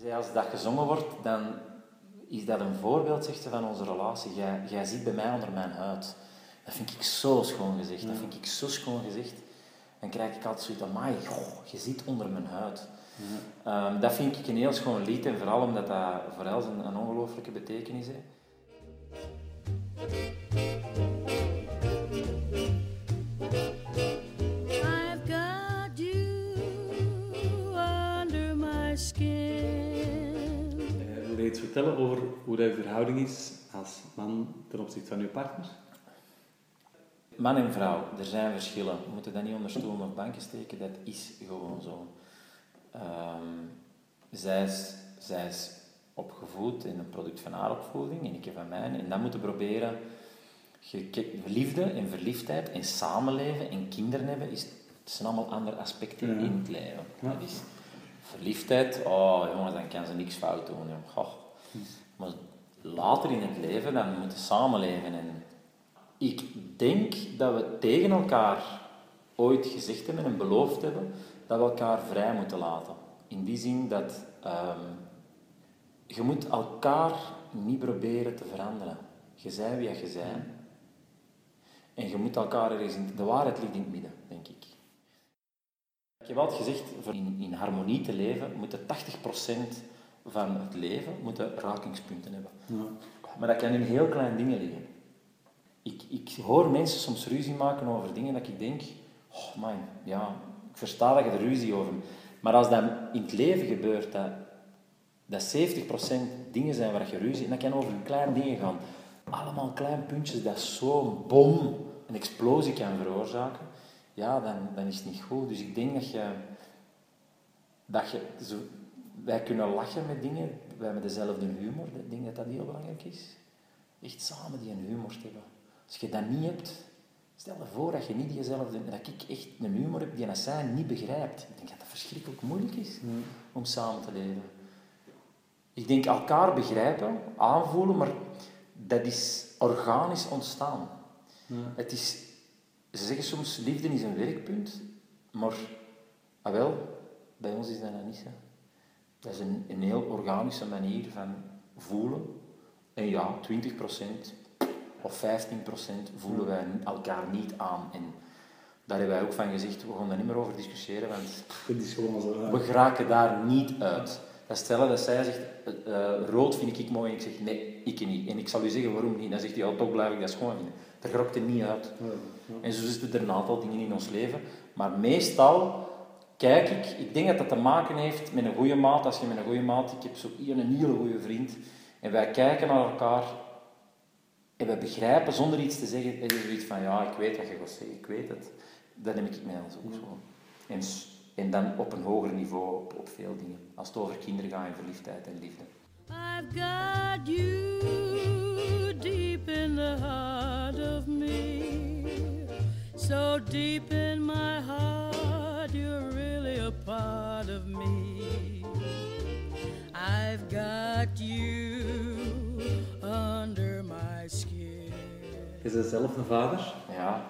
[SPEAKER 1] Zei, als dat gezongen wordt, dan is dat een voorbeeld, zegt ze, van onze relatie. Jij, jij zit bij mij onder mijn huid. Dat vind ik zo schoon gezegd. Dat vind ik zo schoon gezegd. Dan krijg ik altijd zoiets van, goh, je zit onder mijn huid. Ehm, dat vind ik een heel schoon lied en vooral omdat dat voor Els een, een ongelooflijke betekenis heeft.
[SPEAKER 2] Vertellen over hoe dat je verhouding is als man ten opzichte van je partner?
[SPEAKER 1] Man en vrouw, er zijn verschillen. We moeten dat niet onder stoelen of banken steken, dat is gewoon zo. Ehm, zij, is, zij is opgevoed in een product van haar opvoeding en ik heb van mijn. En dat moeten proberen. Liefde en verliefdheid en samenleven en kinderen hebben, is, het zijn allemaal andere aspecten
[SPEAKER 2] Ja.
[SPEAKER 1] in het leven. Dat is verliefdheid, oh jongens, dan kan ze niks fout doen. Goh. Maar later in het leven, dan moeten samenleven en ik denk dat we tegen elkaar ooit gezegd hebben en beloofd hebben dat we elkaar vrij moeten laten. In die zin dat ehm, je moet elkaar niet proberen te veranderen. Je zij wie je zij. En je moet elkaar ergens in... De waarheid ligt in het midden, denk ik. Ik heb altijd gezegd, in, in harmonie te leven, moeten 80% van het leven moeten rakingspunten hebben. Maar dat kan in heel kleine dingen liggen. Ik, ik hoor mensen soms ruzie maken over dingen dat ik denk, oh man, ja, ik versta dat je er ruzie over hebt. Maar als dat in het leven gebeurt, dat, dat 70% dingen zijn waar je ruzie... En dat kan over kleine dingen gaan. Allemaal kleine puntjes dat zo'n bom, een explosie kan veroorzaken. ja, dan, dan is het niet goed. Dus ik denk dat je, dat je zo, wij kunnen lachen met dingen, wij hebben dezelfde humor, ik denk dat dat heel belangrijk is. Echt samen die een humor te hebben. Als je dat niet hebt, stel je voor dat je niet diezelfde, dat ik echt een humor heb die een zij niet begrijpt. Ik denk dat dat verschrikkelijk moeilijk is om samen te leven. Ik denk elkaar begrijpen, aanvoelen, maar dat is organisch ontstaan. Het is, ze zeggen soms, liefde is een werkpunt, maar, ah wel, bij ons is dat niet zo. Dat is een, een heel organische manier van voelen. En ja, 20% of 15% voelen wij elkaar niet aan. En daar hebben wij ook van gezegd, we gaan daar niet meer over discussiëren, want
[SPEAKER 2] Het is gewoon zo. ja.
[SPEAKER 1] we geraken daar niet uit. Dat stellen dat zij zegt, eh, eh, rood vind ik mooi. En ik zeg, nee, ik niet. En ik zal u zeggen waarom niet. Dan zegt hij, ja, toch blijf ik dat schoon vinden. Daar raakt het niet uit. En zo zitten er een aantal dingen in ons leven. Maar meestal kijk ik, ik denk dat dat te maken heeft met een goede maat. Als je met een goede maat, ik heb zo hier een hele goede vriend. En wij kijken naar elkaar en we begrijpen zonder iets te zeggen. En je zoiets van, ja, ik weet wat je gaat zeggen, ik weet het. Dat neem ik met ons ook zo. En, en dan op een hoger niveau op, veel dingen. Als het over kinderen gaat en verliefdheid en liefde.
[SPEAKER 6] I've got you deep in the heart of me. So deep in my heart, part of me. I've got you under my skin.
[SPEAKER 2] Je bent zelf een vader.
[SPEAKER 1] Ja,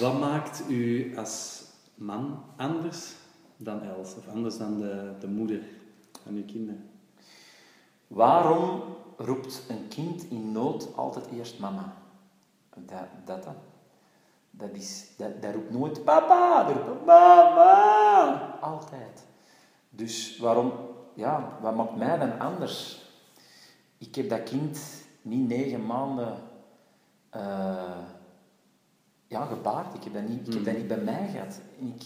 [SPEAKER 2] Wat maakt u als man anders dan Els? Of anders dan de, de moeder van uw kinderen?
[SPEAKER 1] Waarom roept een kind in nood altijd eerst mama? Dat, dat, dat, dat, is, dat, dat roept nooit papa, dat roept mama. Altijd. Dus waarom, ja, wat maakt mij dan anders? Ik heb dat kind niet negen maanden eh, ja, gebaard. Ik heb dat niet, ik heb dat niet bij mij gehad. En ik,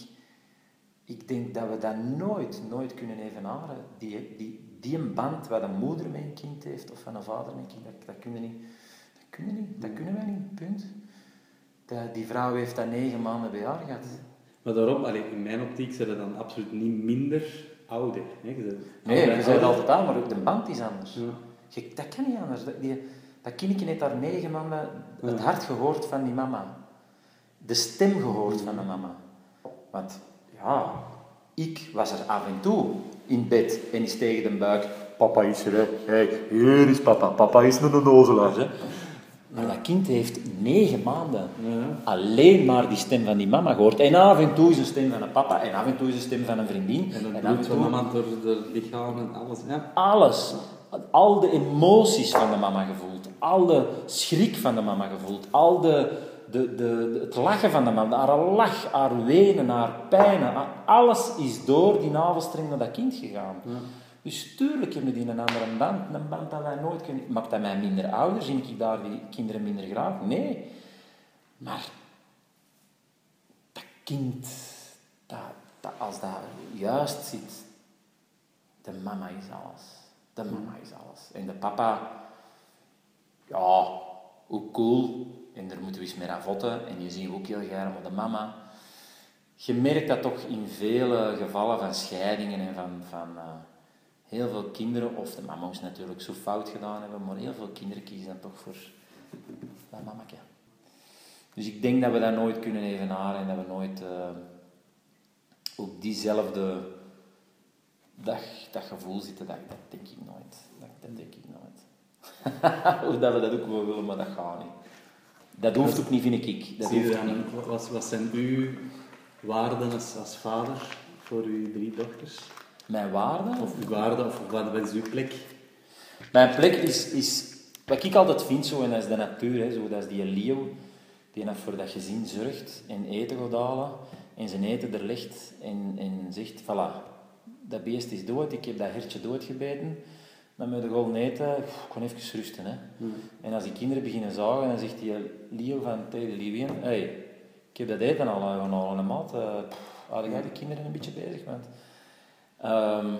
[SPEAKER 1] ik denk dat we dat nooit, nooit kunnen evenaren. Die, die, die een band wat een moeder met een kind heeft, of van een vader met een kind, dat, dat kunnen we niet. Dat kunnen, we niet. Dat kunnen wij niet, punt. Die vrouw heeft dat negen maanden bij haar gehad.
[SPEAKER 2] Maar daarom, allee, in mijn optiek zijn ze dan absoluut niet minder ouder. Hè? Je
[SPEAKER 1] Nee, je zei altijd aan, maar ook de band is anders.
[SPEAKER 2] Ja.
[SPEAKER 1] Je- dat kan niet anders. Dat, die, dat kindje heeft daar negen maanden het hart gehoord van die mama. De stem gehoord van de mama. Want, ja, ik was er af en toe in bed en is tegen de buik. Papa is er, hè. Hey, hier is papa. Papa is een onnozelaar, hè. Maar dat kind heeft negen maanden alleen maar die stem van die mama gehoord. En af en toe is een stem van een papa, en af en toe is een stem van een vriendin.
[SPEAKER 2] En bloed
[SPEAKER 1] en
[SPEAKER 2] van
[SPEAKER 1] toe
[SPEAKER 2] mama door de lichaam en alles. Ja.
[SPEAKER 1] alles, al de emoties van de mama gevoeld, al de schrik van de mama gevoeld, al de, de, de, de- het lachen van de mama, haar lach, haar wenen, haar pijnen, alles is door die navelstreng naar dat kind gegaan. Dus tuurlijk hebben die een andere band, een band dat wij nooit kunnen... Maakt dat mij minder ouder? Zie ik daar die kinderen minder graag? Nee. Maar dat kind, als dat juist zit, de mama is alles. De mama is alles. En de papa, ja, hoe cool. En daar moeten we eens mee ravotten. En zien we ook heel graag, maar de mama... Je merkt dat toch in vele gevallen van scheidingen en van, van eh, heel veel kinderen, of de mama's natuurlijk zo fout gedaan hebben, maar heel veel kinderen kiezen dan toch voor dat mamake. Dus ik denk dat we dat nooit kunnen evenaren en dat we nooit eh, op diezelfde dat, dat gevoel zitten, dat, dat denk ik nooit. Dat, dat denk ik nooit. Hoe dat we dat ook wel willen, maar dat gaat niet. Dat hoeft ook niet, vind ik. Dat hoeft
[SPEAKER 2] dan,
[SPEAKER 1] niet.
[SPEAKER 2] wat, wat zijn uw waarden als, als vader voor uw drie dochters?
[SPEAKER 1] Mijn waarde?
[SPEAKER 2] Of uw waarden, of wat, is uw plek?
[SPEAKER 1] Mijn plek is, is wat ik altijd vind, zo, en dat is de natuur, hè, zo, dat is die leeuw die voor dat gezin zorgt en eten gaat halen en zijn eten er legt en, en zegt, voilà, dat beest is dood, ik heb dat hertje doodgebeten, dan moet je gewoon eten, Pff, ik kan even rusten. Hè. En als die kinderen beginnen zagen, dan zegt die leeuw van tegen de leeuwin, hey, ik heb dat eten al gaan halen, hè, maat, uh, had de kinderen een beetje bezig, want... Ehm,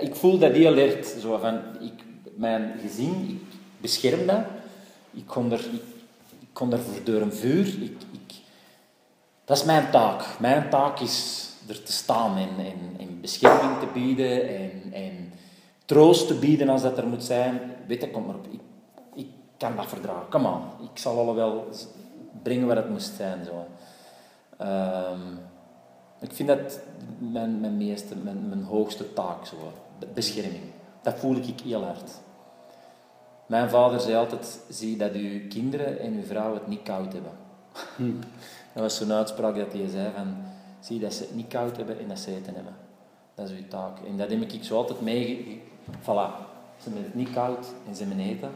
[SPEAKER 1] ik voel dat heel erg zo van, ik, mijn gezin, ik bescherm dat. Ik kon er, ik, kon er voor door een vuur. Ik, ik, Dat is mijn taak. Mijn taak is er te staan en, bescherming te bieden en, en troost te bieden als dat er moet zijn. Weet kom maar op. Ik, kan dat verdragen. Kom aan. Ik zal alle wel brengen wat het moest zijn. Zo. Ehm, ik vind dat mijn, mijn, meeste, mijn, mijn hoogste taak, zo. Be- bescherming. Dat voel ik heel hard. Mijn vader zei altijd, zie dat uw kinderen en uw vrouw het niet koud hebben. Dat was zo'n uitspraak dat hij zei van, zie dat ze het niet koud hebben en dat ze eten hebben. Dat is uw taak. En dat heb ik zo altijd mee... Voilà. Ze hebben het niet koud en ze hebben eten.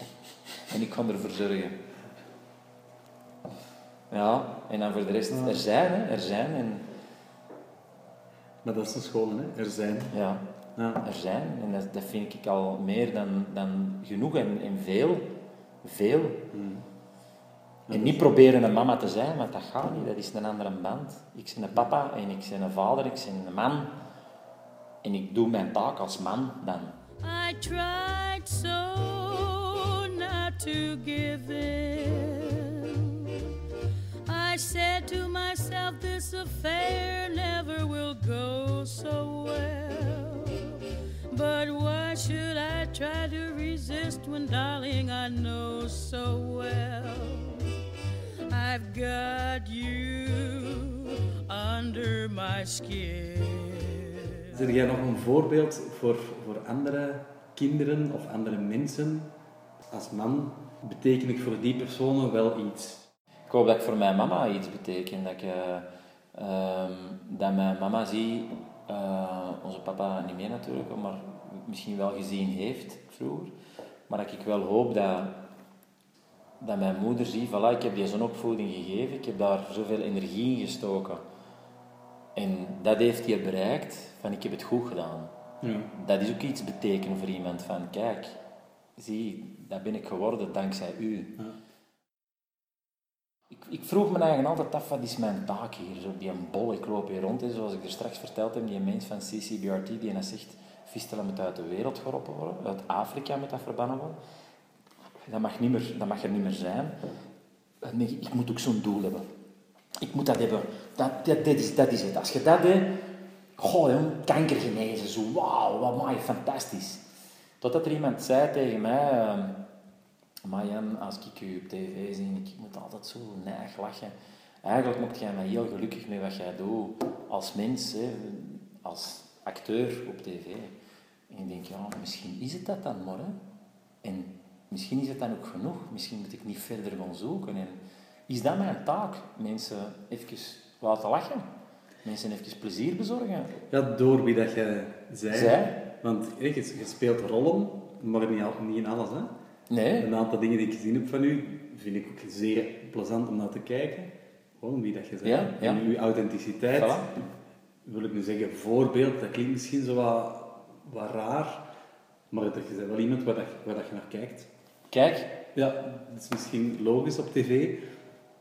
[SPEAKER 1] en ik kan ervoor zorgen. Ja, en dan voor de rest, er zijn, hè, er zijn. En
[SPEAKER 2] Maar dat is de school, hè? Er zijn.
[SPEAKER 1] ja,
[SPEAKER 2] Ja.
[SPEAKER 1] er zijn. En dat, dat vind ik al meer dan, dan genoeg en, en veel. Veel. En niet proberen een mama te zijn, want dat gaat niet. Dat is een andere band. Ik ben een papa en ik ben een vader, ik ben een man. En ik doe mijn taak als man dan.
[SPEAKER 6] I tried so not to give in. This affair never will go so well. But why should I try to resist when, darling, I know so well I've got you under my skin?
[SPEAKER 2] Zeg jij nog een voorbeeld voor, voor andere kinderen of andere mensen? Als man beteken ik voor die personen wel iets.
[SPEAKER 1] Ik hoop dat ik voor mijn mama iets beteken. Dat ik eh, ehm, dat mijn mama zie, eh, onze papa niet meer natuurlijk, maar misschien wel gezien heeft vroeger. Maar dat ik wel hoop dat, dat mijn moeder ziet, voilà, ik heb die zo'n opvoeding gegeven, ik heb daar zoveel energie in gestoken. En dat heeft hij bereikt, van ik heb het goed gedaan.
[SPEAKER 2] Ja.
[SPEAKER 1] Dat is ook iets betekenen voor iemand van, kijk, zie, dat ben ik geworden dankzij u. Ik, ik vroeg me eigenlijk altijd af, wat is mijn taak hier? Zo die een bol, ik loop hier rond, hè, zoals ik er straks verteld heb, die mens van CCBRT, die zegt, vistelen moet uit de wereld geroepen worden, uit Afrika moet dat verbannen worden. Dat mag, niet meer, dat mag er niet meer zijn. Denk ik, moet ook zo'n doel hebben. Ik moet dat hebben. Dat, dat, dat, is, dat is het. Als je dat hebt, goh, jong, kanker genezen, zo, wauw, wat mooi, fantastisch. Totdat er iemand zei tegen mij, ehm, maar Jan, als ik u op tv zie, ik moet altijd zo neig lachen. Eigenlijk maakt jij mij heel gelukkig met wat jij doet als mens, hè, als acteur op tv. En ik denk, ja, misschien is het dat dan maar. Hè. En misschien is het dan ook genoeg. Misschien moet ik niet verder gaan zoeken. En is dat mijn taak? Mensen even laten lachen. Mensen even plezier bezorgen.
[SPEAKER 2] Ja, door wie dat je zei.
[SPEAKER 1] Zij?
[SPEAKER 2] Want je, je speelt rollen, maar niet, niet in alles. Hè?
[SPEAKER 1] Nee.
[SPEAKER 2] Een aantal dingen die ik gezien heb van u, vind ik ook zeer plezant om naar te kijken. Gewoon wie dat je bent.
[SPEAKER 1] Ja, ja.
[SPEAKER 2] En uw authenticiteit.
[SPEAKER 1] Voilà.
[SPEAKER 2] Wil ik nu zeggen, voorbeeld, dat klinkt misschien zo wat, wat raar. Maar dat je bent wel iemand waar, dat, waar dat je naar kijkt.
[SPEAKER 1] Kijk,
[SPEAKER 2] Ja, dat is misschien logisch op tv.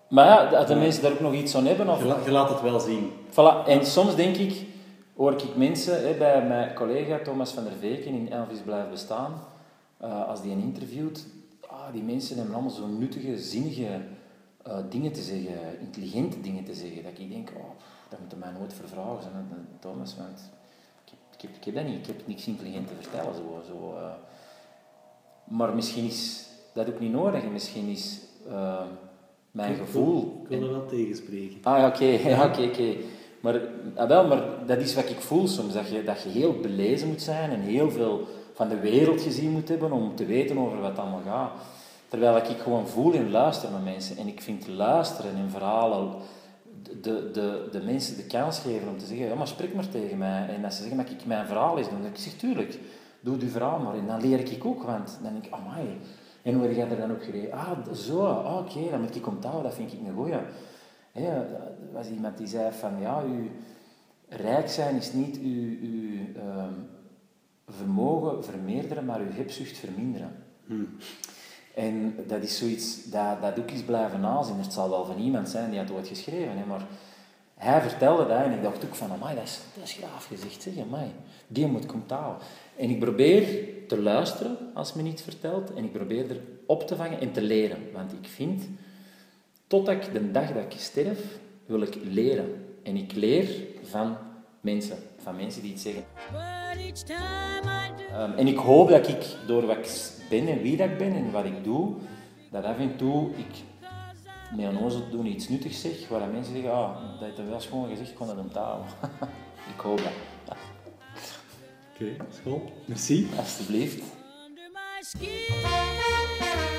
[SPEAKER 1] maar ja, dat de mensen daar ook nog iets aan hebben. Of,
[SPEAKER 2] Je, la- je laat het wel zien.
[SPEAKER 1] Voilà. En soms denk ik, hoor ik mensen hè, bij mijn collega Thomas van der Veken in Elvis Blijft Bestaan, eh, als die een interviewt, ah, die mensen hebben allemaal zo'n nuttige, zinnige eh, dingen te zeggen, intelligente dingen te zeggen, dat ik denk, oh, dat moet mij nooit vervragen, zijn, Thomas, want ik heb, ik, heb, ik heb dat niet, ik heb niks intelligent te vertellen. Zo, zo, eh. Maar misschien is dat ook niet nodig, en misschien is mijn
[SPEAKER 2] Ik
[SPEAKER 1] gevoel...
[SPEAKER 2] Ik wil er wel tegenspreken.
[SPEAKER 1] Ah ja, oké, ja, oké, oké. Maar, ah, wel, maar dat is wat ik voel soms, dat je, dat je heel belezen moet zijn en heel veel van de wereld gezien moet hebben om te weten over wat allemaal gaat. Terwijl ik gewoon voel en luister naar mensen. En ik vind luisteren en verhalen de, de, de mensen de kans geven om te zeggen, ja, maar spreek maar tegen mij. En als ze zeggen, mag ik mijn verhaal doen? Dan zeg ik, tuurlijk, doe je verhaal maar. En dan leer ik ook, want dan denk ik, amai. En hoe heb jij er dan op gereden? Ah, zo, ah, oké, dan moet ik onthouden, dat vind ik een goeie. Hè, er was iemand die zei van, ja, uw rijk zijn is niet uw, uw ehm, vermogen vermeerderen, maar uw hebzucht verminderen. En dat is zoiets dat, dat ook is blijven nazien. Het zal wel van iemand zijn die het ooit geschreven, hè, maar hij vertelde dat en ik dacht ook van, amai, dat is, dat is graaf gezegd, zeg, amai, die moet komt houden. En ik probeer te luisteren als men iets vertelt en ik probeer er op te vangen en te leren. Want ik vind, totdat ik de dag dat ik sterf, wil ik leren. En ik leer van mensen, van mensen die iets zeggen. Ehm, en ik hoop dat ik, door wat ik ben en wie dat ik ben en wat ik doe, dat af en toe ik met een ozel doen iets nuttigs zeg, waar mensen zeggen, ah, dat heeft er wel schoon gezegd, ik kon dat onthouden. ik hoop dat.
[SPEAKER 2] Oké, school. Merci.
[SPEAKER 1] Alsjeblieft.
[SPEAKER 6] under my skin.